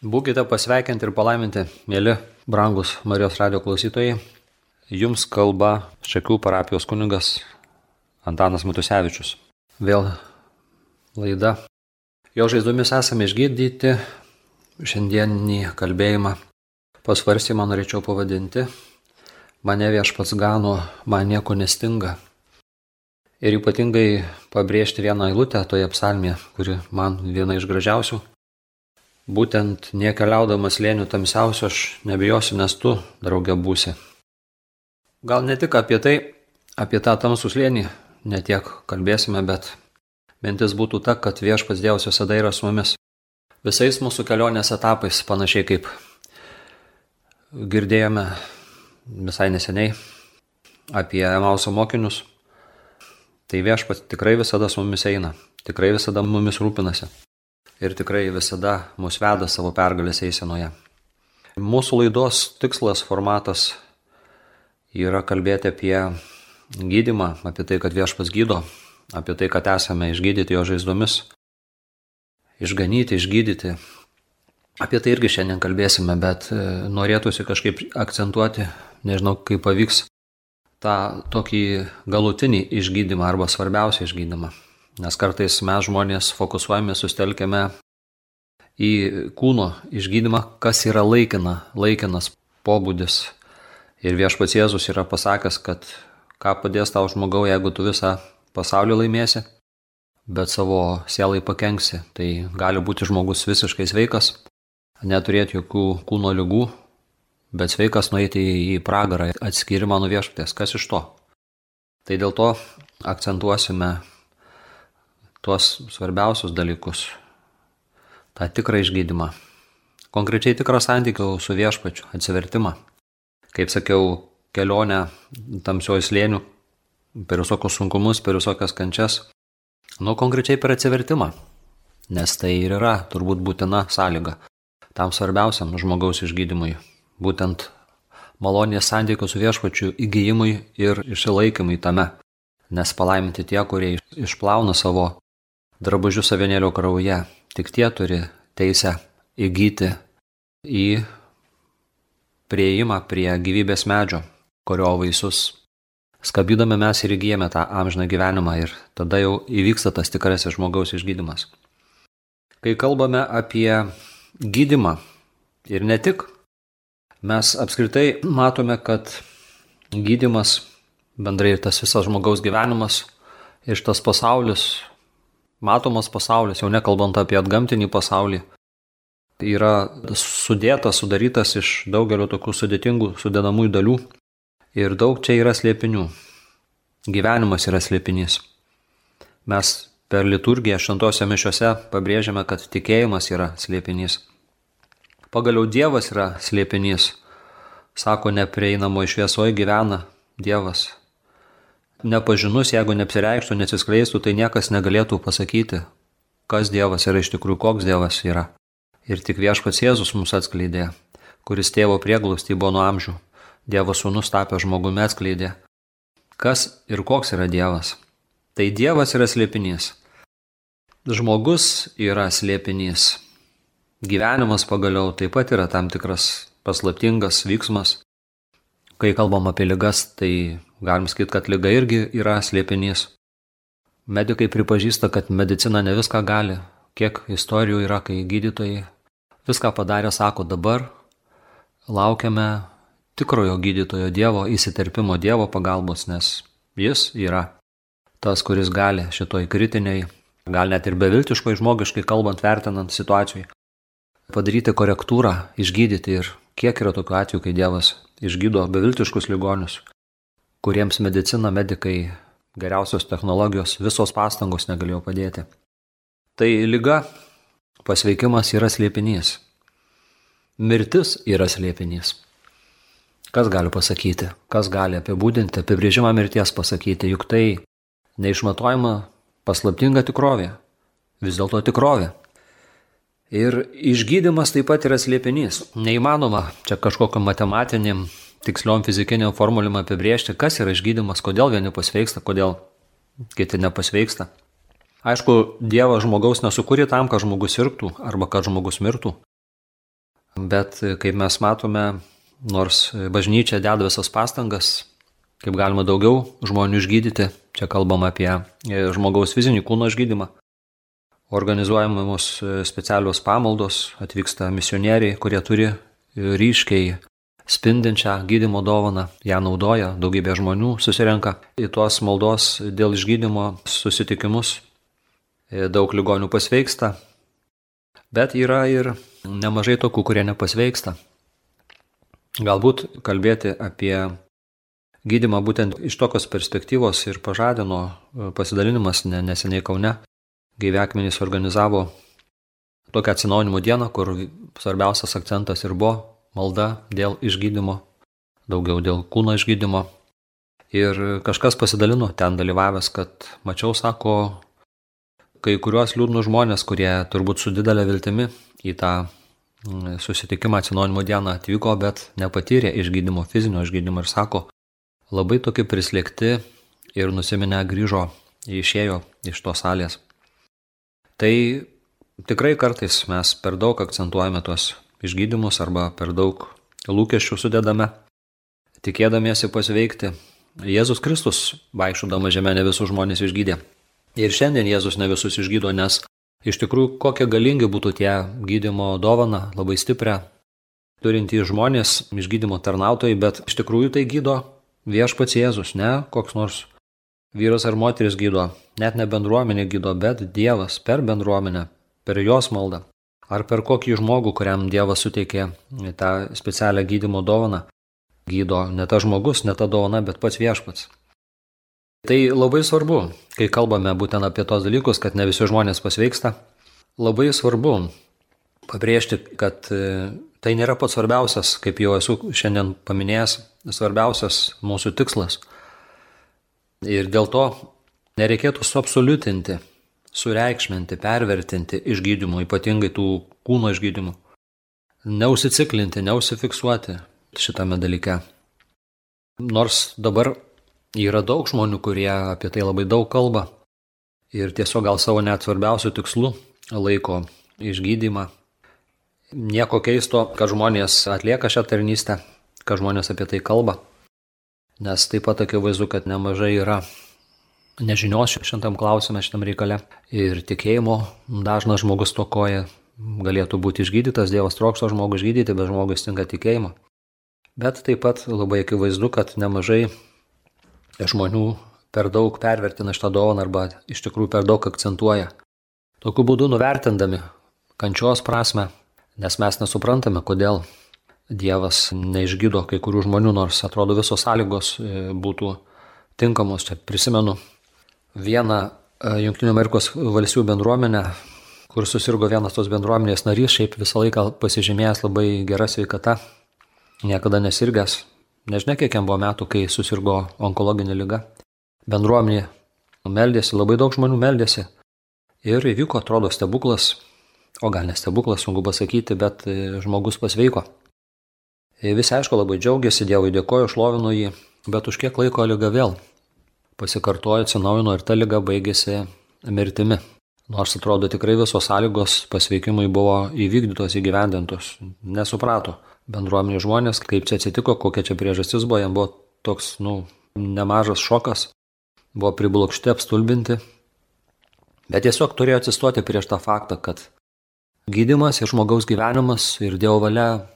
Būkite pasveikinti ir palaiminti, mėly, brangus Marijos radio klausytojai. Jums kalba Šakių parapijos kunigas Antanas Matusevičius. Vėl laida. Jo žaizdomis esame išgydyti. Šiandienį kalbėjimą pasvarstymą norėčiau pavadinti. Mane viešpats gano, man nieko nestinga. Ir ypatingai pabrėžti vieną eilutę toje psalmėje, kuri man viena iš gražiausių. Būtent niekeliaudamas lėnių tamsiausio aš nebijosiu, nes tu, draugė, būsi. Gal ne tik apie tai, apie tą tamsų slėnį netiek kalbėsime, bet mintis būtų ta, kad viešpats Dievas visada yra su mumis. Visais mūsų kelionės etapais, panašiai kaip girdėjome visai neseniai apie Emauso mokinius, tai viešpats tikrai visada su mumis eina, tikrai visada mumis rūpinasi ir tikrai visada mus veda savo pergalės eisenoje. Mūsų laidos tikslas, formatas yra kalbėti apie gydimą, apie tai, kad viešpas gydo, apie tai, kad esame išgydyti jo žaizdomis, išganyti, išgydyti. Apie tai irgi šiandien kalbėsime, bet e, norėtųsi kažkaip akcentuoti, nežinau, kaip pavyks, tą tokį galutinį išgydymą arba svarbiausią išgydymą. Nes kartais mes žmonės fokusuojame, sustelkime į kūno išgydymą, kas yra laikina, laikinas pobūdis. Ir viešpats Jėzus yra pasakęs, kad ką padės tau žmogau, jeigu tu visą pasaulį laimėsi, bet savo sielai pakenksi. Tai gali būti žmogus visiškai sveikas, neturėti jokių kūno lygų, bet sveikas nueiti į pragarą, atskirimą nuo viešpatės. Kas iš to? Tai dėl to akcentuosime tuos svarbiausius dalykus. Ta tikrą išgydymą. Konkrečiai tikrą santykių su viešpačiu, atsivertimą. Kaip sakiau, kelionę tamsioj slėnių, per visokius sunkumus, per visokias kančias. Nu, konkrečiai per atsivertimą. Nes tai ir yra turbūt būtina sąlyga tam svarbiausiam žmogaus išgydymui. Būtent malonės santykių su viešpačiu įgyjimui ir išsilaikymui tame. Nes palaiminti tie, kurie išplauna savo drabužius avinėlio krauje, tik tie turi teisę įgyti į prieimą prie gyvybės medžio, kurio vaisius skabydami mes ir įgyjame tą amžiną gyvenimą ir tada jau įvyksta tas tikrasis žmogaus išgydymas. Kai kalbame apie gydimą ir ne tik, mes apskritai matome, kad gydimas, bendrai ir tas visas žmogaus gyvenimas ir šitas pasaulis, matomas pasaulis, jau nekalbant apie atgamtinį pasaulį, yra sudėtas, sudarytas iš daugelio tokių sudėtingų sudedamųjų dalių Ir daug čia yra slėpinių. Gyvenimas yra slėpinys. Mes per liturgiją šventose mišiose pabrėžiame, kad tikėjimas yra slėpinys. Pagaliau Dievas yra slėpinys. Sako, neprieinamo šviesoje gyvena Dievas. Nepažinus, jeigu neapsireikštų, nesiskleistų, tai niekas negalėtų pasakyti, kas Dievas yra iš tikrųjų, koks Dievas yra. Ir tik viešpats Jėzus mums atskleidė, kuris tėvo prieglustį buvo nuo amžių Dievo sūnus tapę žmogumi atskleidė, kas ir koks yra Dievas. Tai Dievas yra slėpinys. Žmogus yra slėpinys. Gyvenimas pagaliau taip pat yra tam tikras paslaptingas vyksmas. Kai kalbam apie ligas, tai galim sakyti, kad lyga irgi yra slėpinys. Medikai pripažįsta, kad medicina ne viską gali. Kiek istorijų yra, kai gydytojai viską padarė, sako dabar, laukiame tikrojo gydytojo Dievo įsiterpimo Dievo pagalbos, nes Jis yra tas, kuris gali šitoj kritiniai, gal net ir beviltiškai žmogiškai kalbant, vertinant situacijai, padaryti korektūrą, išgydyti ir kiek yra tokių atvejų, kai Dievas išgydo beviltiškus ligonius, kuriems medicina, medikai, geriausios technologijos, visos pastangos negalėjo padėti. Tai lyga, pasveikimas yra slėpinys. Mirtis yra slėpinys. Kas gali pasakyti, kas gali apibūdinti, apibrėžimą mirties pasakyti, juk tai neišmatuojama paslaptinga tikrovė, vis dėlto tikrovė. Ir išgydymas taip pat yra slėpinys. Neįmanoma čia kažkokio matematiniam, tiksliom fizikiniam formulėm apibrėžti, kas yra išgydymas, kodėl vieni pasveiksta, kodėl kiti nepasveiksta. Aišku, Dievas žmogaus nesukūrė tam, kad žmogus sirgtų arba kad žmogus mirtų. Bet kaip mes matome, nors bažnyčia deda visas pastangas, kaip galima daugiau žmonių išgydyti, čia kalbam apie žmogaus fizinį kūno išgydymą, organizuojamos specialios pamaldos, atvyksta misionieriai, kurie turi ryškiai spindinčią gydimo dovaną, ją naudoja, daugybė žmonių susirenka į tuos maldos dėl išgydymo susitikimus, daug ligonių pasveiksta, bet yra ir nemažai tokių, kurie nepasveiksta. Galbūt kalbėti apie gydimą būtent iš tokios perspektyvos ir pažadino pasidalinimas neseniai Kaune. Gyvekmenys organizavo tokią atsinaujinimo dieną, kur svarbiausias akcentas ir buvo malda dėl išgydymo, daugiau dėl kūno išgydymo. Ir kažkas pasidalino ten dalyvavęs, kad mačiau, sako, kai kuriuos liūdnus žmonės, kurie turbūt su didelė viltimi į tą mm, susitikimą atsinaujinimo dieną atvyko, bet nepatyrė išgydymo, fizinio išgydymo ir sako, labai tokie prislėgti ir nusiminę grįžo, išėjo iš tos salės. Tai tikrai kartais mes per daug akcentuojame tuos išgydymus arba per daug lūkesčių sudedame, tikėdamiesi pasveikti. Jėzus Kristus vaikščiodama žemė ne visus žmonės išgydė. Ir šiandien Jėzus ne visus išgydo, nes iš tikrųjų kokie galingi būtų tie gydimo dovana, labai stiprią, turintys žmonės, išgydymo tarnautojai, bet iš tikrųjų tai gydo viešpats Jėzus, ne koks nors vyras ar moteris gydo, net ne bendruomenė gydo, bet Dievas per bendruomenę, per jos maldą ar per kokį žmogų, kuriam Dievas suteikė tą specialią gydimo dovaną. Gydo ne ta žmogus, ne ta dovana, bet pats viešpats. Tai labai svarbu, kai kalbame būtent apie tos dalykus, kad ne visi žmonės pasveiksta. Labai svarbu pabrėžti, kad e, tai nėra pats svarbiausias, kaip jau esu šiandien paminėjęs, svarbiausias mūsų tikslas. Ir dėl to nereikėtų suabsoliutinti sureikšminti, pervertinti išgydymų, ypatingai tų kūno išgydymų. Neusiciklinti, neusifiksuoti šitame dalyke. Nors dabar yra daug žmonių, kurie apie tai labai daug kalba ir tiesiog gal savo net svarbiausių tikslų laiko išgydymą. Nieko keisto, kad žmonės atlieka šią tarnystę, kad žmonės apie tai kalba, nes taip pat akivaizdu, kad nemažai yra nežinios šitam klausime, šitam reikale. Ir tikėjimo dažnas žmogus tokoja, galėtų būti išgydytas, Dievas trokšto žmogų išgydyti, bet žmogui stinga tikėjimo. Bet taip pat labai akivaizdu, kad nemažai žmonių per daug pervertina šitą dovaną arba iš tikrųjų per daug akcentuoja. Tokiu būdu nuvertindami kančios prasme, nes mes nesuprantame, kodėl Dievas neišgydo kai kurių žmonių, nors atrodo visos sąlygos e, būtų tinkamos. Čia prisimenu vieną e, Junktinių Amerikos valstybių bendruomenę, kur susirgo vienas tos bendruomenės narys, šiaip visą laiką pasižymėjęs labai gera sveikata, niekada nesirgęs, nežinia kiek jam buvo metų, kai susirgo onkologinė lyga. Bendruomenė meldėsi, labai daug žmonių meldėsi ir įvyko, atrodo, stebuklas, o gal ne stebuklas, sunku pasakyti, bet e, žmogus pasveiko. E, visi aišku labai džiaugiasi, Dievui dėkoju, šlovinu jį, bet už kiek laiko lyga vėl pasikartojo, atsinaujino ir ta lyga baigėsi mirtimi. Nors atrodo tikrai visos sąlygos pasveikimui buvo įvykdytos, įgyvendintos. Nesuprato bendruomenė žmonės, kaip čia atsitiko, kokia čia priežastis buvo, jam buvo toks, nu, nemažas šokas, buvo priblokšti, apstulbinti. Bet tiesiog turėjo atsistoti prieš tą faktą, kad gydimas ir žmogaus gyvenimas ir Dievo valia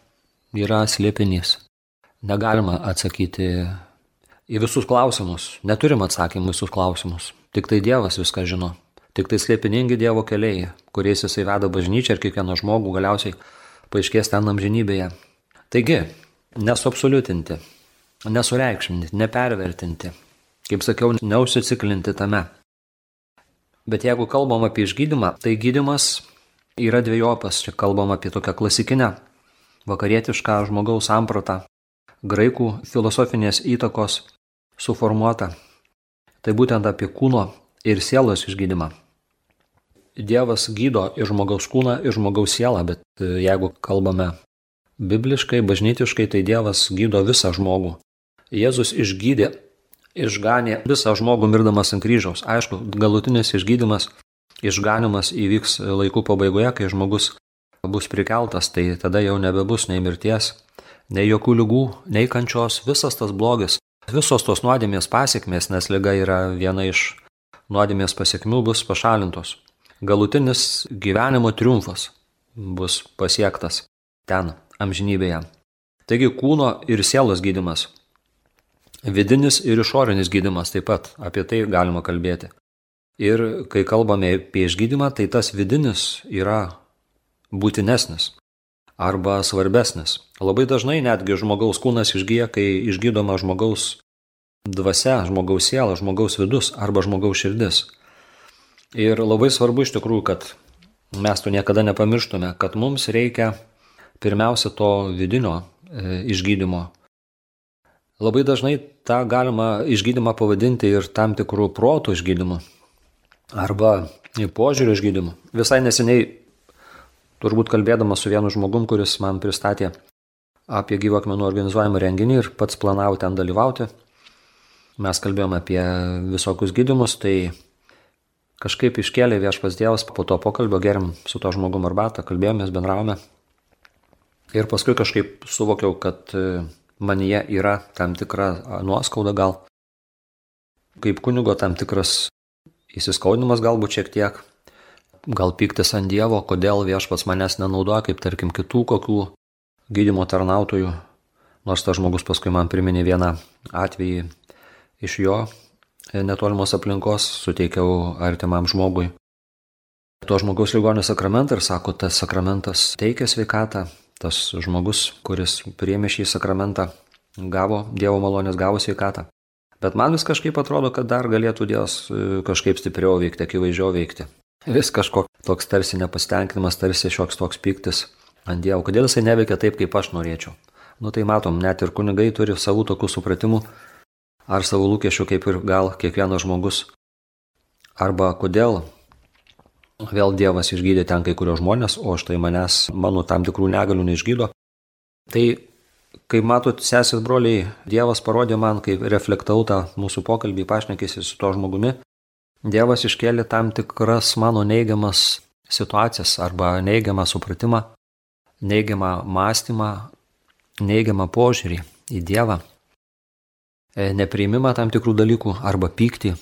yra slėpinys. Negalima atsakyti į visus klausimus. Neturim atsakymų į visus klausimus. Tik tai Dievas viską žino. Tik tai slėpiningi Dievo keliai, kuriais jisai veda bažnyčią ir kiekvieną žmogų galiausiai paaiškės ten amžinybėje. Taigi, nesuabsoliutinti, nesureikšminti, nepervertinti. Kaip sakiau, neusiciklinti tame. Bet jeigu kalbam apie išgydymą, tai gydimas yra dviejopas. Čia kalbam apie tokią klasikinę vakarietišką žmogaus sampratą, graikų filosofinės įtakos suformuota. Tai būtent apie kūno ir sielos išgydymą. Dievas gydo ir žmogaus kūną, ir žmogaus sielą, bet e, jeigu kalbame bibliškai, bažnytiškai, tai Dievas gydo visą žmogų. Jėzus išgydė, išganė visą žmogų mirdamas ant kryžiaus. Aišku, galutinis išgydymas, išganimas įvyks laikų pabaigoje, kai žmogus bus prikeltas, tai tada jau nebebus nei mirties, nei jokių lygų, nei kančios, visas tas blogis, visos tos nuodėmės pasiekmės, nes lyga yra viena iš nuodėmės pasiekmių, bus pašalintos. Galutinis gyvenimo triumfas bus pasiektas ten, amžinybėje. Taigi kūno ir sielos gydimas. Vidinis ir išorinis gydimas taip pat, apie tai galima kalbėti. Ir kai kalbame apie išgydymą, tai tas vidinis yra būtinesnis arba svarbesnis. Labai dažnai netgi žmogaus kūnas išgyja, kai išgydoma žmogaus dvasia, žmogaus siela, žmogaus vidus arba žmogaus širdis. Ir labai svarbu iš tikrųjų, kad mes to niekada nepamirštume, kad mums reikia pirmiausia to vidinio e, išgydymo. Labai dažnai tą galima išgydymą pavadinti ir tam tikrų protų išgydymu arba požiūrių išgydymu. Visai neseniai turbūt kalbėdamas su vienu žmogum, kuris man pristatė apie gyvo akmenų organizuojamą renginį ir pats planavo ten dalyvauti. Mes kalbėjome apie visokius gydimus, tai kažkaip iškėlė viešpas Dievas, po to pokalbio gerim su to žmogum arbatą, kalbėjomės, bendravome. Ir paskui kažkaip suvokiau, kad e, manyje yra tam tikra nuoskauda gal, kaip kunigo tam tikras įsiskaudinimas galbūt šiek tiek, gal piktis ant Dievo, kodėl viešpats manęs nenaudoja, kaip tarkim kitų kokių gydimo tarnautojų, nors tas žmogus paskui man priminė vieną atvejį iš jo netolimos aplinkos, suteikiau artimam žmogui. To žmogaus ligonio sakramentą ir sako, tas sakramentas teikia sveikatą, tas žmogus, kuris priėmė šį sakramentą, gavo Dievo malonės, gavo sveikatą. Bet man vis kažkaip atrodo, kad dar galėtų Dievas e, kažkaip stipriau veikti, akivaizdžiau veikti. Vis kažkoks toks tarsi nepasitenkinimas, tarsi šioks toks piktis ant Dievo. Kodėl jisai neveikia taip, kaip aš norėčiau? Nu tai matom, net ir kunigai turi savų tokių supratimų ar savo lūkesčių, kaip ir gal kiekvienas žmogus. Arba kodėl vėl Dievas išgydė ten kai kurios žmonės, o štai manęs, mano tam tikrų negalių neišgydo. Tai, kaip matot, sesės broliai, Dievas parodė man, kai reflektau tą mūsų pokalbį, pašnekėsi su to žmogumi, Dievas iškėlė tam tikras mano neigiamas situacijas arba neigiamą supratimą, neigiamą mąstymą, neigiamą požiūrį į Dievą, e, nepriimimą tam tikrų dalykų arba pyktį,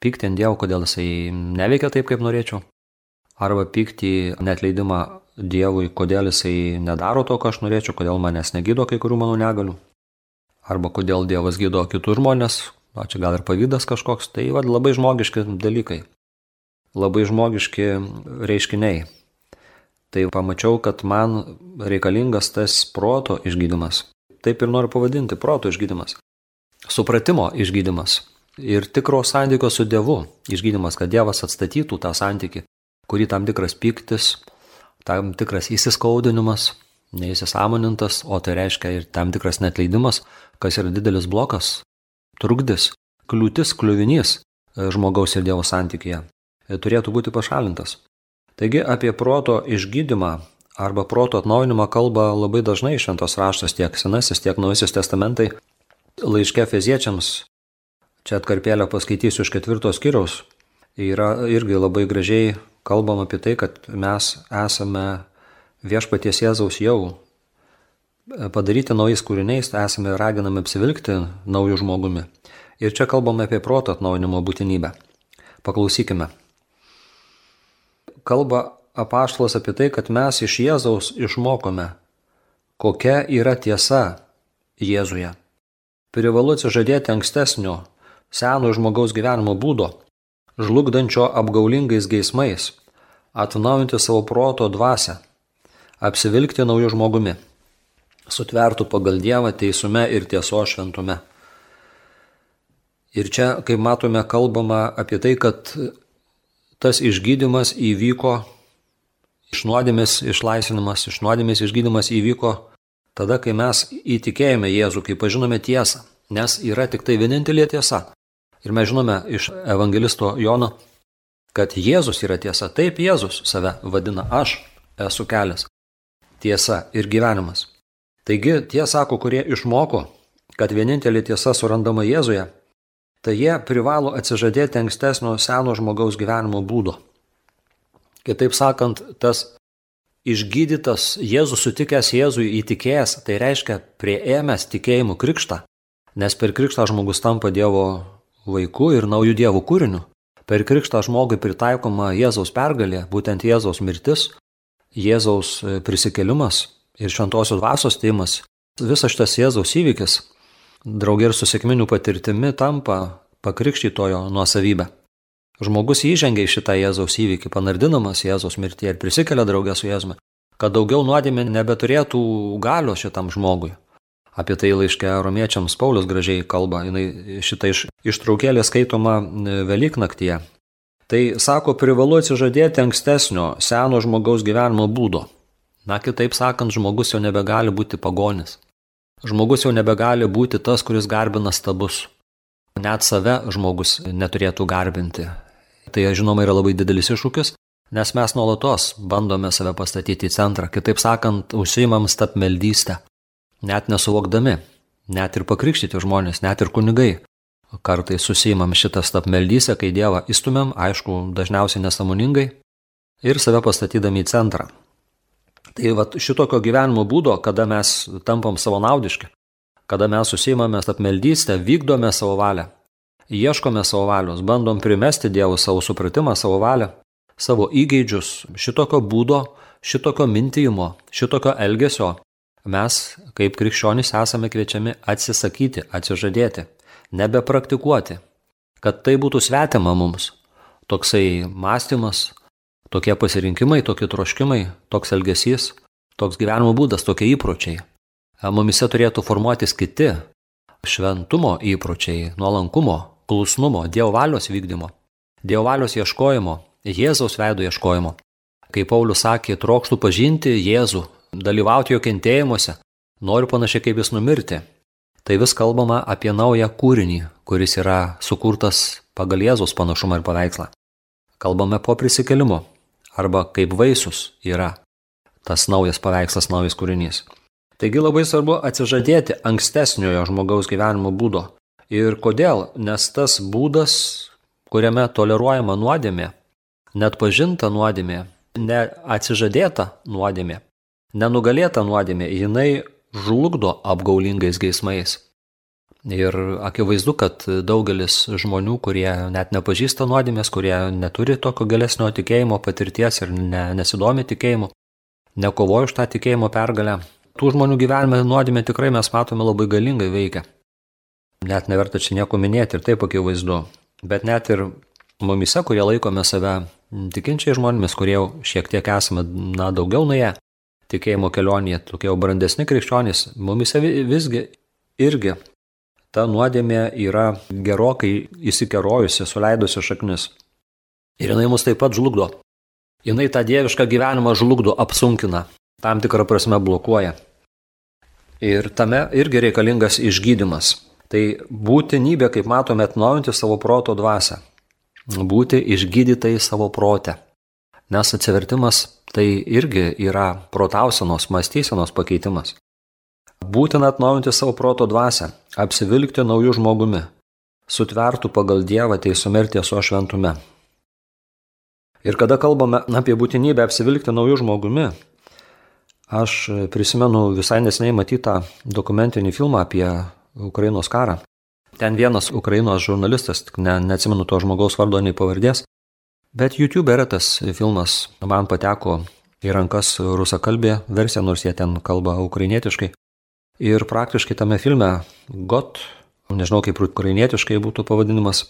pyktį ant Dievo, kodėl jisai neveikia taip, kaip norėčiau, arba pyktį netleidimą Dievui, kodėl jisai nedaro to, ką aš norėčiau, kodėl manęs negydo kai kurių mano negalių, arba kodėl Dievas gydo kitus žmonės, o čia gal ir pavydas kažkoks, tai vad labai žmogiški dalykai, labai žmogiški reiškiniai. Tai pamačiau, kad man reikalingas tas proto išgydymas. Taip ir noriu pavadinti - proto išgydymas. Supratimo išgydymas. Ir tikro santykio su Dievu išgydymas, kad Dievas atstatytų tą santyki, kurį tam tikras piktis, tam tikras įsiskaudinimas, neįsisamonintas, o tai reiškia ir tam tikras netleidimas, kas yra didelis blokas trukdis, kliūtis, kliuvinys e, žmogaus ir Dievo santykėje e, turėtų būti pašalintas. Taigi apie proto išgydymą arba proto atnaujinimą kalba labai dažnai šventos raštas tiek Senasis, tiek Naujasis testamentai. Laiške feziečiams, čia atkarpėlę paskaitysiu iš ketvirtos kiriaus, yra irgi labai gražiai kalbam apie tai, kad mes esame viešpaties Jėzaus jau padaryti naujais kūriniais, esame raginami apsivilkti naujų žmogumi. Ir čia kalbame apie proto atnaujinimo būtinybę. Paklausykime. Kalba apaštalas apie tai, kad mes iš Jėzaus išmokome, kokia yra tiesa Jėzuje. Privalu atsižadėti ankstesnio, seno žmogaus gyvenimo būdo, žlugdančio apgaulingais geismais, atnaujinti savo proto dvasę, apsivilkti naujų žmogumi sutvertų pagal Dievą teisume ir tieso šventume. Ir čia, kaip matome, kalbama apie tai, kad tas išgydymas įvyko, išnuodėmis išlaisvinimas, išnuodėmis išgydymas įvyko tada, kai mes įtikėjome Jėzų, kai pažinome tiesą, nes yra tik tai vienintelė tiesa. Ir mes žinome iš evangelisto Jono, kad Jėzus yra tiesa. Taip Jėzus save vadina, aš esu kelias, tiesa ir gyvenimas. Taigi tie sako, kurie išmoko, kad vienintelė tiesa surandama Jėzuje, tai jie privalo atsižadėti ankstesnio seno žmogaus gyvenimo būdo. Kitaip sakant, tas išgydytas Jėzus sutikęs Jėzui įtikėjęs, tai reiškia prieėmęs tikėjimų krikštą, nes per krikštą žmogus tampa Dievo vaiku ir naujų Dievo kūriniu. Per krikštą žmogui pritaikoma Jėzaus pergalė, būtent Jėzaus mirtis, Jėzaus prisikelimas ir šventosios dvasios teimas. Visas šitas Jėzaus įvykis, draugė ir su sėkminių patirtimi, tampa pakrikštytojo nuosavybė. Žmogus įžengia į šitą Jėzaus įvykį, panardinamas Jėzaus mirtyje ir prisikelia draugę su Jėzumi, kad daugiau nuodėmė nebeturėtų galio šitam žmogui. Apie tai laiškė romiečiams Paulius gražiai kalba, jinai šitą iš, ištraukėlė skaitoma e, Velyknaktyje. Tai sako, privalu atsižadėti ankstesnio, seno žmogaus gyvenimo būdo. Na, kitaip sakant, žmogus jau nebegali būti pagonis. Žmogus jau nebegali būti tas, kuris garbina stabus. Net save žmogus neturėtų garbinti. Tai žinoma yra labai didelis iššūkis, nes mes nuolatos bandome save pastatyti į centrą, kitaip sakant, užsiimam stapmeldystę, net nesuvokdami, net ir pakrikštyti žmonės, net ir kunigai. Kartai susijimam šitą stapmeldystę, kai Dievą įstumėm, aišku, dažniausiai nesamoningai ir save pastatydami į centrą. Tai va šitokio gyvenimo būdo, kada mes tampam savanaudiški, kada mes susijimame stapmeldystę, vykdome savo valią, ieškome savo valios, bandom primesti Dievui savo supratimą, savo valią, savo įgeidžius, šitokio būdo, šitokio mintijimo, šitokio elgesio, mes, kaip krikščionys, esame kviečiami atsisakyti, atsižadėti, nebepraktikuoti, kad tai būtų svetima mums. Toksai mąstymas, tokie pasirinkimai, tokie troškimai, toks elgesys, toks gyvenimo būdas, tokie įpročiai. Mumise turėtų formuotis kiti šventumo įpročiai, nuolankumo, klusnumo, Dievo valios vykdymo, Dievo valios ieškojimo, Jėzaus veido ieškojimo. Kaip Paulius sakė, trokštų pažinti Jėzų, dalyvauti jo kentėjimuose, noriu panašiai kaip jis numirti. Tai vis kalbama apie naują kūrinį, kuris yra sukurtas pagal Jėzaus panašumą ir paveikslą. Kalbame po prisikelimu, arba kaip vaisius yra tas naujas paveikslas, naujas kūrinys. Taigi labai svarbu atsižadėti ankstesniojo žmogaus gyvenimo būdo, Ir kodėl? Nes tas būdas, kuriame toleruojama nuodėmė, net pažinta nuodėmė, neatsižadėta nuodėmė, nenugalėta nuodėmė, jinai žlugdo apgaulingais geismais. Ir akivaizdu, kad daugelis žmonių, kurie net nepažįsta nuodėmės, kurie neturi tokio galesnio tikėjimo patirties ir ne, nesidomi tikėjimu, nekovoja už tą tikėjimo pergalę, tų žmonių gyvenime nuodėmė tikrai mes matome labai galingai veikia. Net neverta čia nieko minėti ir taip akivaizdu. Bet net ir mumise, kurie laikome save tikinčiai žmonėmis, kurie jau šiek tiek esame, na, daugiau nuėję tikėjimo kelionėje, tokie jau brandesni krikščionys, mumise visgi irgi ta nuodėmė yra gerokai įsikerojusi, suleidusi šaknis. Ir jinai mus taip pat žlugdo. Jinai tą dievišką gyvenimą žlugdo, apsunkina, tam tikrą prasme blokuoja. Ir tame irgi reikalingas išgydymas. Tai būtinybė, kaip matome, atnaujinti savo proto dvasę. Būti išgydytai savo protę. Nes atsivertimas tai irgi yra protausenos, mąstysenos pakeitimas. Būtina atnaujinti savo proto dvasę, apsivilkti naujų žmogumi, sutvertų pagal Dievą teisume ir tieso šventume. Ir kada kalbame apie būtinybę apsivilkti naujų žmogumi, aš prisimenu visai nesiniai matytą dokumentinį filmą apie Ukrainos karą. Ten vienas Ukrainos žurnalistas, ne, neatsimenu to žmogaus vardo nei pavardės, bet YouTube yra tas filmas, man pateko į rankas rusakalbė versija, nors jie ten kalba ukrainietiškai. Ir praktiškai tame filme GOT, nežinau kaip ukrainietiškai būtų pavadinimas,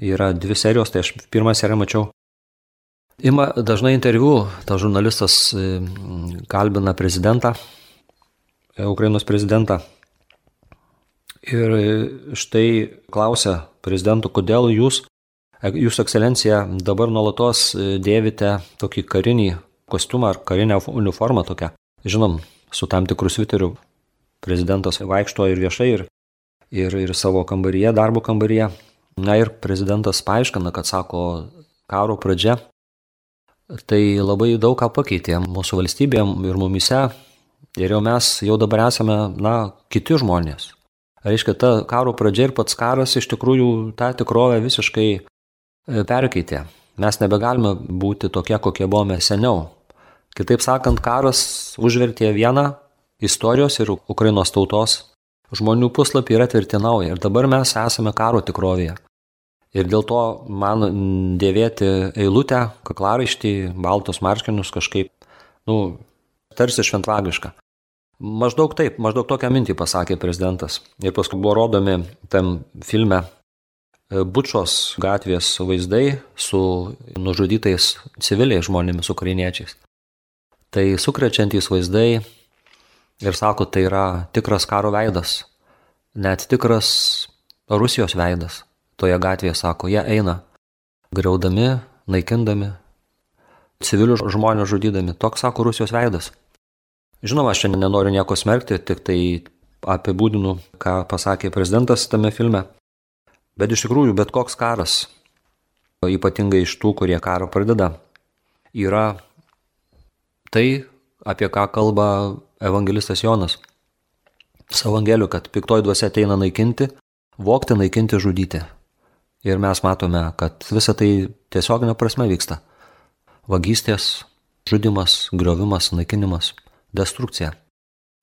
yra dvi serijos, tai aš pirmą seriją mačiau. Ima dažnai interviu, tas žurnalistas kalbina prezidentą, Ukrainos prezidentą Ir štai klausia prezidentų, kodėl jūs, jūsų ekscelencija, dabar nuolatos dėvite tokį karinį kostiumą ar karinę uniformą tokią. Žinom, su tam tikrų sviterių prezidentas vaikšto ir viešai, ir, ir, ir savo kambaryje, darbo kambaryje. Na ir prezidentas paaiškina, kad sako, karo pradžia tai labai daug ką pakeitė mūsų valstybėm ir mumise. Ir jau mes jau dabar esame, na, kiti žmonės. Reiškia, ta karo pradžia ir pats karas iš tikrųjų tą tikrovę visiškai e, perkeitė. Mes nebegalime būti tokie, kokie buvome seniau. Kitaip sakant, karas užvertė vieną istorijos ir Ukrainos tautos žmonių puslapį ir atvertė naują. Ir dabar mes esame karo tikrovėje. Ir dėl to man dėvėti eilutę, kaklaraištį, baltos marškinius kažkaip, nu, tarsi šventvagiška. Maždaug taip, maždaug tokią mintį pasakė prezidentas. Ir paskui buvo rodomi tam filme e, Bučos gatvės vaizdai su nužudytais civiliais žmonėmis, ukrainiečiais. Tai sukrečiantys vaizdai ir sako, tai yra tikras karo veidas, net tikras Rusijos veidas toje gatvėje, sako, jie eina, greudami, naikindami, civilių žmonės žudydami. Toks, sako, Rusijos veidas. Žinoma, aš šiandien nenoriu nieko smerkti, tik tai apibūdinu, ką pasakė prezidentas tame filme. Bet iš tikrųjų, bet koks karas, ypatingai iš tų, kurie karo pradeda, yra tai, apie ką kalba evangelistas Jonas. Savo angeliu, kad piktoji dvasia ateina naikinti, vokti, naikinti, žudyti. Ir mes matome, kad visa tai tiesioginė prasme vyksta. Vagystės, žudimas, griovimas, naikinimas, destrukcija.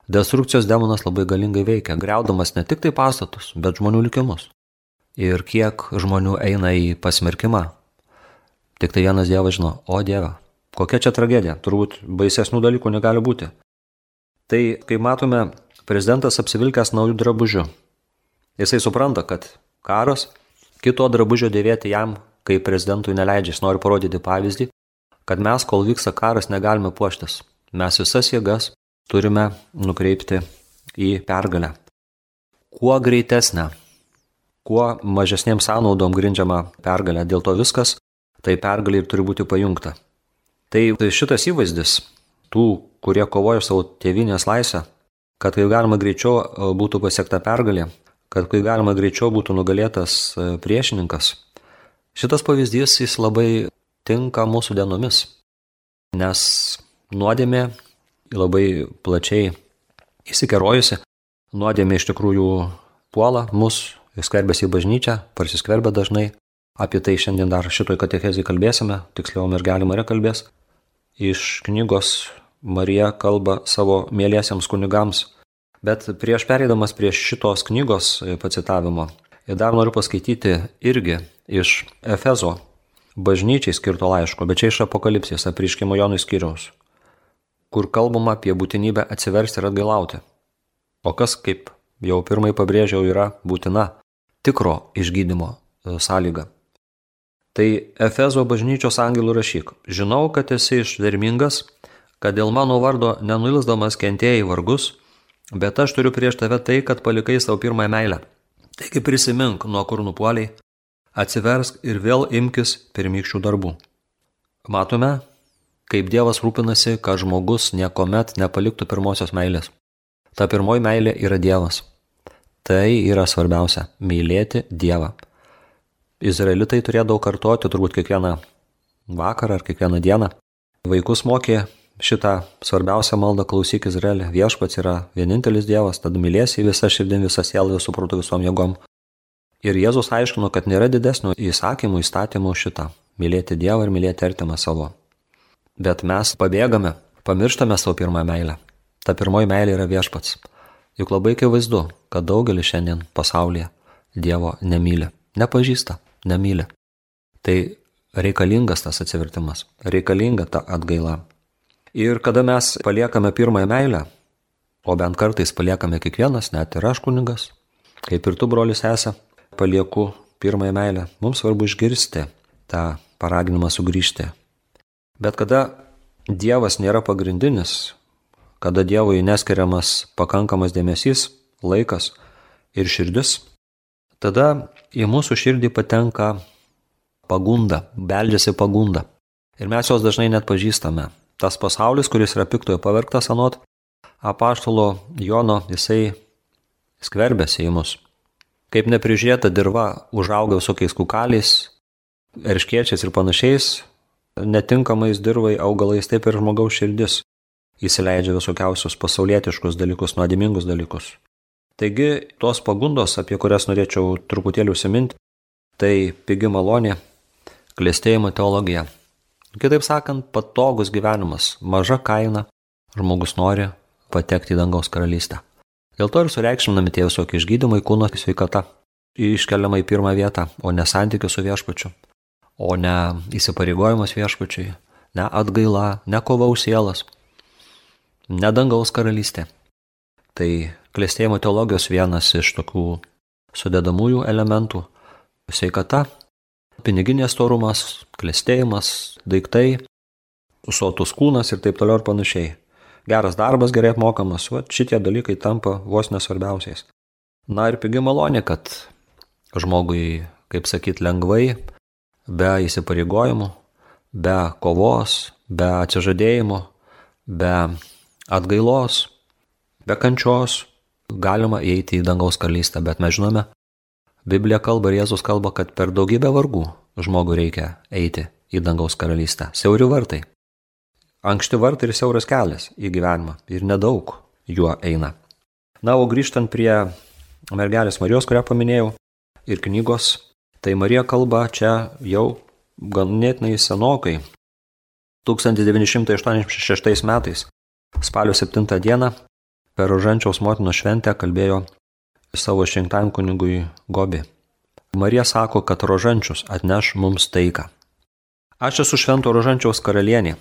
Destrukcijos demonas labai galingai veikia, greudamas ne tik tai pastatus, bet žmonių likimus. Ir kiek žmonių eina į pasmerkimą, tik tai vienas Dievas žino, o Dieve, kokia čia tragedija, turbūt baisesnių dalykų negali būti. Tai, kai matome, prezidentas apsivilkęs naujų drabužių, jisai supranta, kad karas Kito drabužio dėvėti jam, kai prezidentui neleidžia, jis nori parodyti pavyzdį, kad mes, kol vyksta karas, negalime puoštis. Mes visas jėgas turime nukreipti į pergalę. Kuo greitesnė, kuo mažesniem sąnaudom grindžiama pergalė, dėl to viskas, tai pergalė ir turi būti pajungta. Tai šitas įvaizdis tų, kurie kovoja savo tėvinės laisvę, kad kaip galima greičiau būtų pasiekta pergalė, kad kai galima greičiau būtų nugalėtas e, priešininkas. Šitas pavyzdys jis labai tinka mūsų dienomis, nes nuodėmė labai plačiai įsikerojusi, nuodėmė iš tikrųjų puola mus, skverbėsi į bažnyčią, prasiskverbia dažnai. Apie tai šiandien dar šitoj katechezijai kalbėsime, tiksliau mergelė Marija kalbės. Iš knygos Marija kalba savo mėlysiams kunigams Bet prieš pereidamas prie šitos knygos e, pacitavimo, dar noriu paskaityti irgi iš Efezo bažnyčiai skirto laiško, bet čia iš apokalipsės apriškimo Jonui skyriaus, kur kalbama apie būtinybę atsiversti ir atgailauti. O kas, kaip jau pirmai pabrėžiau, yra būtina tikro išgydymo e, sąlyga. Tai Efezo bažnyčios angelų rašyk, žinau, kad esi išdermingas, kad dėl mano vardo nenuilsdamas kentėjai vargus, Bet aš turiu prieš tave tai, kad palikai savo pirmąją meilę. Taigi prisimink, nuo kur nupuoliai, atsiversk ir vėl imkis pirmykščių darbų. Matome, kaip Dievas rūpinasi, kad žmogus niekuomet nepaliktų pirmosios meilės. Ta pirmoji meilė yra Dievas. Tai yra svarbiausia - mylėti Dievą. Izraelitai turėdavo kartoti turbūt kiekvieną vakarą ar kiekvieną dieną. Vaikus mokė šitą svarbiausią maldą klausyk Izraelį. Viešpats yra vienintelis Dievas, tad mylėsi visą širdim, visą sielą, visų protų, visom jėgom. Ir Jėzus aiškino, kad nėra didesnio įsakymų įstatymų šitą - mylėti Dievą ir mylėti artimą savo. Bet mes pabėgame, pamirštame savo pirmą meilę. Ta pirmoji meilė yra viešpats. Juk labai akivaizdu, kad daugelis šiandien pasaulyje Dievo nemyli, nepažįsta, nemyli. Tai reikalingas tas atsivertimas, reikalinga ta atgaila. Ir kada mes paliekame pirmąją meilę, o bent kartais paliekame kiekvienas, net ir aš kunigas, kaip ir tu, brolis esi, palieku pirmąją meilę, mums svarbu išgirsti tą paraginimą sugrįžti. Bet kada Dievas nėra pagrindinis, kada Dievui neskiriamas pakankamas dėmesys, laikas ir širdis, tada į mūsų širdį patenka pagunda, beldžiasi pagunda. Ir mes jos dažnai net pažįstame tas pasaulis, kuris yra piktojo pavergtas anot apaštalo Jono, jisai skverbėsi į mus. Kaip neprižiūrėta dirba užauga visokiais kukaliais, erškiečiais ir panašiais, netinkamais dirvai augalais, taip ir žmogaus širdis įsileidžia visokiausius pasaulietiškus dalykus, nuodimingus dalykus. Taigi, tos pagundos, apie kurias norėčiau truputėlį užsiminti, tai pigi malonė, klėstėjimo teologija, Kitaip sakant, patogus gyvenimas, maža kaina, žmogus nori patekti į dangaus karalystę. Dėl to ir sureikšminami tie visokie išgydymai kūno sveikata iškeliama į pirmą vietą, o ne santykių su viešpačiu, o ne įsipareigojimas viešpačiui, ne atgaila, ne kova už sielas, ne dangaus karalystė. Tai klėstėjimo teologijos vienas iš tokių sudedamųjų elementų - sveikata, piniginės torumas, klėstėjimas, daiktai, sotus kūnas ir taip toliau ir panašiai. Geras darbas, gerai apmokamas, va, šitie dalykai tampa vos nesvarbiausiais. Na ir pigi malonė, kad žmogui, kaip sakyt, lengvai, be įsipareigojimų, be kovos, be atsižadėjimo, be atgailos, be kančios galima įeiti į dangaus karalystę, bet mes žinome, Biblija kalba ir Jėzus kalba, kad per daugybę vargų žmogui reikia eiti į dangaus karalystę. Siauri vartai. Ankšti vartai ir siauras kelias į gyvenimą ir nedaug juo eina. Na, o grįžtant prie mergelės Marijos, kurią paminėjau, ir knygos, tai Marija kalba čia jau ganėtinai senokai. 1986 metais, spalio 7 dieną, per Rožančiaus motinos šventę kalbėjo savo išrinktam kunigui Gobi. Marija sako, kad Rožančius atneš mums taiką. Aš esu švento Rožančiaus karalienė.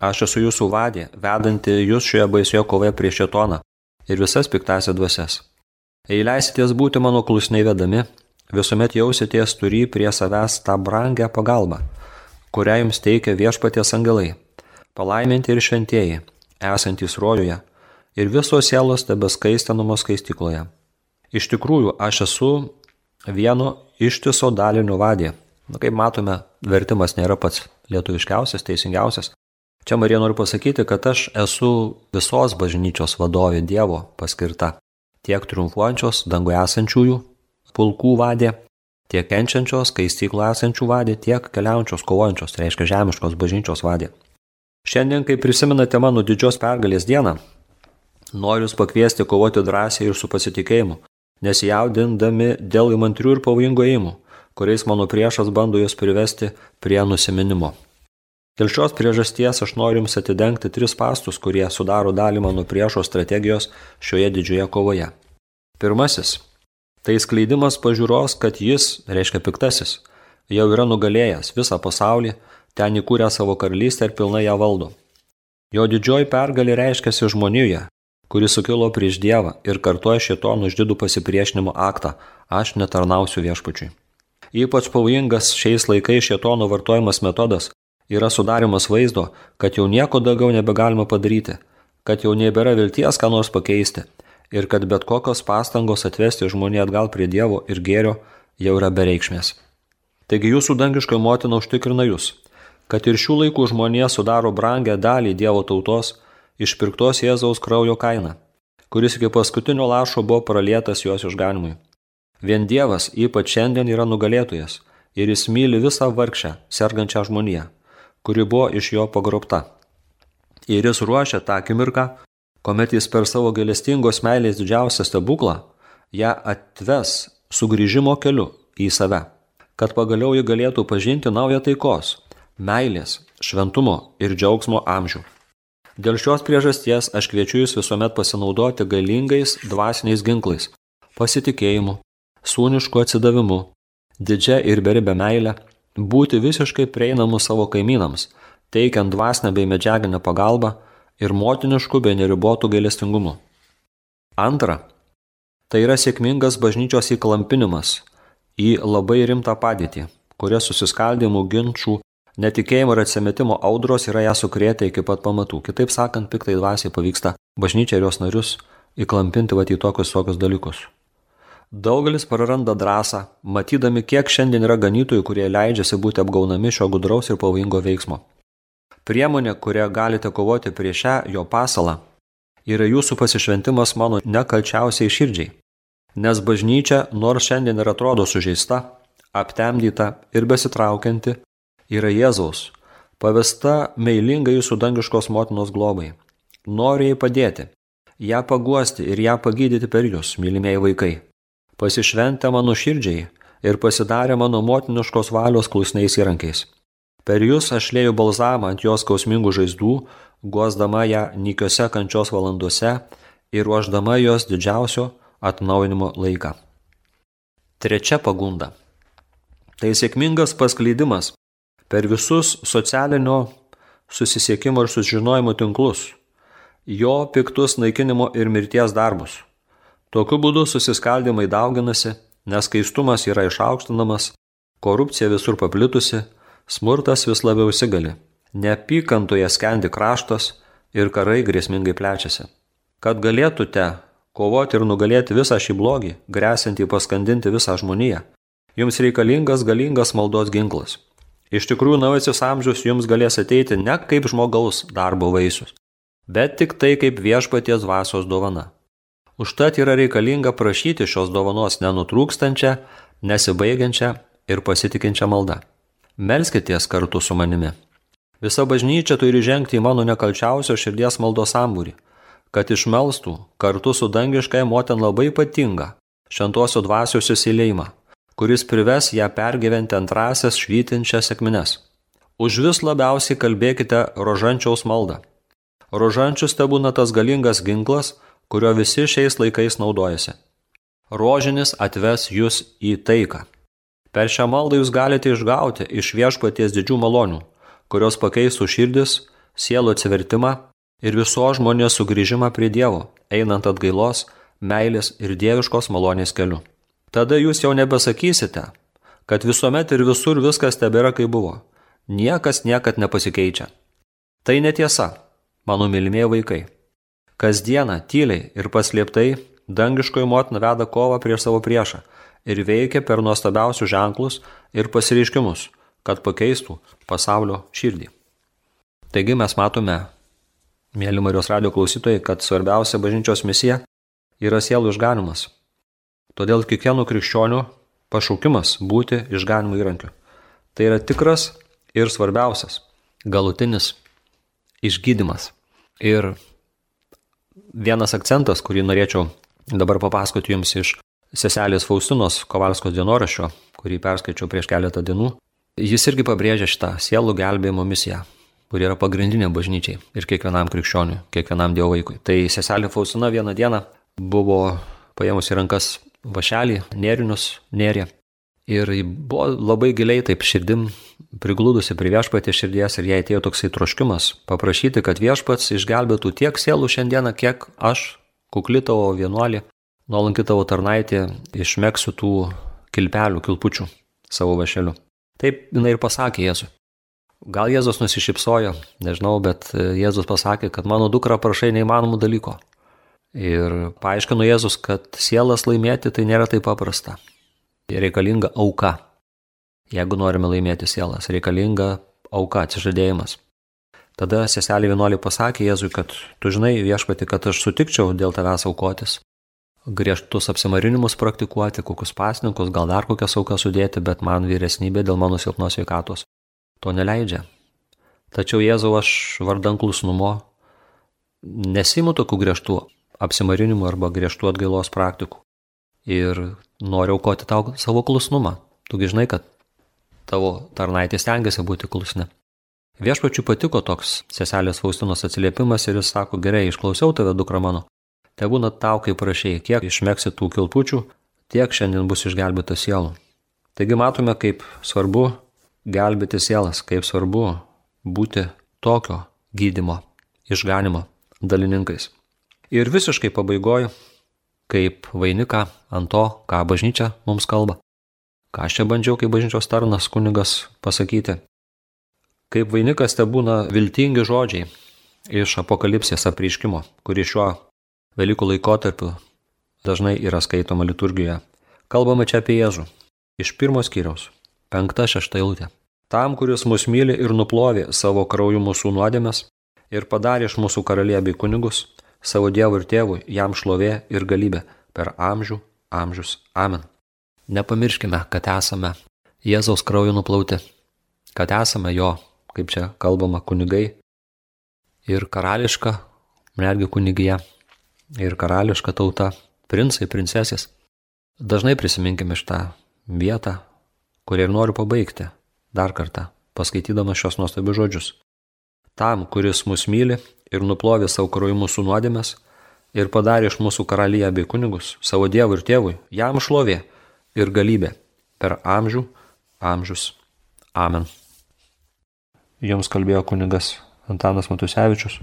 Aš esu jūsų vadė, vedanti jūs šioje baisioje kovoje prieš šetoną ir visas piktasias dvasias. Jei leisitės būti mano klusniai vedami, visuomet jausitės turi prie savęs tą brangę pagalbą, kurią jums teikia viešpaties angelai, palaiminti ir šventieji, esantys rojuje, ir visos sielos tebeskaistinamos skaistikloje. Iš tikrųjų, aš esu vieno ištiso dalinio vadė. Na, kaip matome, vertimas nėra pats lietuviškiausias, teisingiausias. Čia Marija nori pasakyti, kad aš esu visos bažnyčios vadovė Dievo paskirta. Tiek triumfuojančios danguje esančiųjų pulkų vadė, tiek kenčiančios, kai styklo esančių vadė, tiek keliaujančios kovojančios, tai reiškia žemiškos bažnyčios vadė. Šiandien, kai prisimenate mano didžios pergalės dieną, noriu jūs pakviesti kovoti drąsiai ir su pasitikėjimu, nesijaudindami dėl įmantrių ir pavojingų ėjimų, kuriais mano priešas bando jūs privesti prie nusiminimo. Dėl šios priežasties aš noriu jums atidengti tris pastus, kurie sudaro dalį mano priešo strategijos šioje didžioje kovoje. Pirmasis - tai skleidimas pažiūros, kad jis, reiškia piktasis, jau yra nugalėjęs visą pasaulį, ten įkūrė savo karalystę ir pilnai ją valdo. Jo didžioji pergalė reiškiasi žmonijoje, kuris sukilo prieš Dievą ir kartuoja šitonų išdidų pasipriešinimo aktą - aš netarnausiu viešpačiui. Ypač pavojingas šiais laikais šitonų vartojamas metodas yra sudarimas vaizdo, kad jau nieko daugiau nebegalima padaryti, kad jau nebėra vilties ką nors pakeisti ir kad bet kokios pastangos atvesti žmonį atgal prie Dievo ir gėrio jau yra bereikšmės. Taigi jūsų dangiškoji motina užtikrina jūs, kad ir šių laikų žmonė sudaro brangę dalį Dievo tautos, išpirktos Jėzaus kraujo kaina, kuris iki paskutinio lašo buvo pralietas jos išganimui. Vien Dievas ypač šiandien yra nugalėtojas ir jis myli visą vargšę, sergančią žmoniją, kuri buvo iš jo pagrobta. Ir jis ruošia tą akimirką, kuomet jis per savo gailestingos meilės didžiausią stebuklą ją atves sugrįžimo keliu į save, kad pagaliau ji galėtų pažinti naują taikos, meilės, šventumo ir džiaugsmo amžių. Dėl šios priežasties aš kviečiu jūs visuomet pasinaudoti galingais dvasiniais ginklais - pasitikėjimu, sūnišku atsidavimu, didžia ir beribė meilė, būti visiškai prieinamu savo kaimynams, teikiant dvasinę bei medžiaginę pagalbą ir motinišku bei neribotų gailestingumu. Antra, tai yra sėkmingas bažnyčios įklampinimas į labai rimtą padėtį, kuria susiskaldimų, ginčių Netikėjimo ir atsimetimo audros yra ją sukrėtę iki pat pamatų. Kitaip sakant, piktai dvasiai pavyksta bažnyčia ir jos narius įklampinti va į tokius tokius dalykus. Daugelis praranda drąsą, matydami, kiek šiandien yra ganytojų, kurie leidžiasi būti apgaunami šio gudraus ir pavojingo veiksmo. Priemonė, kuria galite kovoti prieš šią jo pasalą, yra jūsų pasišventimas mano nekalčiausiai širdžiai. Nes bažnyčia, nors šiandien ir atrodo sužeista, aptemdyta ir besitraukianti, yra Jėzaus, pavesta meilinga jūsų dangiškos motinos globai. Noriu jai padėti, ją paguosti ir ją pagydyti per jūs, mylimieji vaikai. Pasišventę mano širdžiai ir pasidarę mano motiniškos valios klausniais įrankiais. Per jūs aš lėjau balzamą ant jos skausmingų žaizdų, guosdama ją nykiose kančios valanduose ir ruoždama jos didžiausio atnaujinimo laiką. Trečia pagunda. Tai sėkmingas paskleidimas per visus socialinio susisiekimo ir sužinojimo tinklus, jo piktus naikinimo ir mirties darbus. Tokiu būdu susiskaldimai dauginasi, neskaistumas yra išaukštinamas, korupcija visur paplitusi, smurtas vis labiau įsigali, neapykantoje skendi kraštas ir karai grėsmingai plečiasi. Kad galėtumėte kovoti ir nugalėti visą šį blogį, grėsinti paskandinti visą žmoniją, jums reikalingas galingas maldos ginklas. Iš tikrųjų, naujasis amžius jums galės ateiti ne kaip žmogaus darbo vaisius, bet tik tai kaip viešpaties dvasios dovana. Užtat yra reikalinga prašyti šios dovanos nenutrūkstančią, nesibaigiančią ir pasitikinčią maldą. Melskitės kartu su manimi. Visa bažnyčia turi žengti į mano nekalčiausio širdies maldos sambūrį, kad išmelstų kartu su dangiškai moten labai ypatingą šventosio dvasios įsileimą, kuris prives ją pergyventi antrasias švytinčias sėkmines. Už vis labiausiai kalbėkite rožančiaus maldą. Rožančius te būna tas galingas ginklas, kurio visi šiais laikais naudojasi. Rožinis atves jūs į taiką. Per šią maldą jūs galite išgauti iš viešpaties didžių malonių, kurios pakeistų širdis, sielų atsivertimą ir viso žmonės sugrįžimą prie Dievo, einant atgailos, meilės ir dieviškos malonės keliu. Tada jūs jau nebesakysite, kad visuomet ir visur viskas tebėra kaip buvo. Niekas niekad nepasikeičia. Tai netiesa, mano mylimieji vaikai. Kasdieną, tyliai ir paslėptai, dangiškoji motina veda kovą prieš savo priešą ir veikia per nuostabiausius ženklus ir pasireiškimus, kad pakeistų pasaulio širdį. Taigi mes matome, mėly Marijos radio klausytojai, kad svarbiausia bažnyčios misija yra sielų išganimas. Todėl kiekvieno krikščionių pašaukimas būti išganimo įrankiu. Tai yra tikras ir svarbiausias, galutinis išgydymas. Ir vienas akcentas, kurį norėčiau dabar papasakoti jums iš seselės Faustinos Kovalskos dienoraščio, kurį perskaičiau prieš keletą dienų. Jis irgi pabrėžia šitą sielų gelbėjimo misiją, kuri yra pagrindinė bažnyčiai ir kiekvienam krikščioniui, kiekvienam dievo vaikui. Tai seselė Faustina vieną dieną buvo paėmusi rankas vašelį, nėrinius, nėrė Ir buvo labai giliai taip širdim prigludusi prie viešpatė širdies ir jai atėjo toksai troškimas paprašyti, kad viešpats išgelbėtų tiek sielų šiandieną, kiek aš, kukli tavo vienuolį, nuolanki tavo tarnaitė, išmeksiu tų kilpelių, kilpučių savo vašeliu. Taip jinai ir pasakė Jėzui. Gal Jėzus nusišypsojo, nežinau, bet Jėzus pasakė, kad mano dukra prašai neįmanomų dalyko. Ir paaiškino Jėzus, kad sielas laimėti tai nėra taip paprasta reikalinga auka. Jeigu norime laimėti sielas, reikalinga auka, atsižadėjimas. Tada seselė vienuolį pasakė Jėzui, kad tu žinai viešpati, kad aš sutikčiau dėl tavęs aukotis, griežtus apsimarinimus praktikuoti, kokius pasninkus, gal dar kokias aukas sudėti, bet man vyresnybė dėl mano silpnos sveikatos to neleidžia. Tačiau Jėzau aš vardan klusnumo nesimu tokių griežtų apsimarinimų arba griežtų atgailos praktikų ir noriu aukoti tau savo klusnumą. Tugi žinai, kad tavo tarnaitė stengiasi būti klusni. Viešpačiu patiko toks seselės Faustinos atsiliepimas ir jis sako, gerai, išklausiau tave, dukra mano. Te būna tau, kaip prašai, kiek išmeksi tų kilpučių, tiek šiandien bus išgelbėta sielų. Taigi matome, kaip svarbu gelbėti sielas, kaip svarbu būti tokio gydimo, išganimo dalininkais. Ir visiškai pabaigoju kaip vainiką ant to, ką bažnyčia mums kalba. Ką aš čia bandžiau kaip bažnyčios tarnas kunigas pasakyti. Kaip vainikas te būna viltingi žodžiai iš apokalipsės apriškimo, kuri šiuo Velykų laikotarpiu dažnai yra skaitoma liturgijoje. Kalbame čia apie Jėzų. Iš pirmos skyriaus. Penkta šešta eilutė. Tam, kuris mus myli ir nuplovė savo krauju mūsų nuodėmės ir padarė iš mūsų karaliją bei kunigus, savo Dievui ir Tėvui, jam šlovė ir galybė per amžių, amžius. Amen. Nepamirškime, kad esame Jėzaus krauju nuplauti, kad esame jo, kaip čia kalbama, kunigai ir karališka, netgi kunigija ir karališka tauta, princai, princesės. Dažnai prisiminkime šitą vietą, kurią ir noriu pabaigti dar kartą paskaitydamas šios nuostabius žodžius. Tam, kuris mus myli ir nuplovė savo krauju mūsų nuodėmės ir padarė iš mūsų karaliją bei kunigus, savo dievui ir tėvui, jam šlovė ir galybė per amžių, amžius. Amen. Jums kalbėjo kunigas Antanas Matusevičius,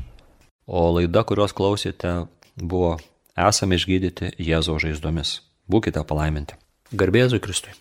o laida, kurios klausėte, buvo Esame išgydyti Jėzaus žaizdomis. Būkite palaiminti. Garbėzui Kristui.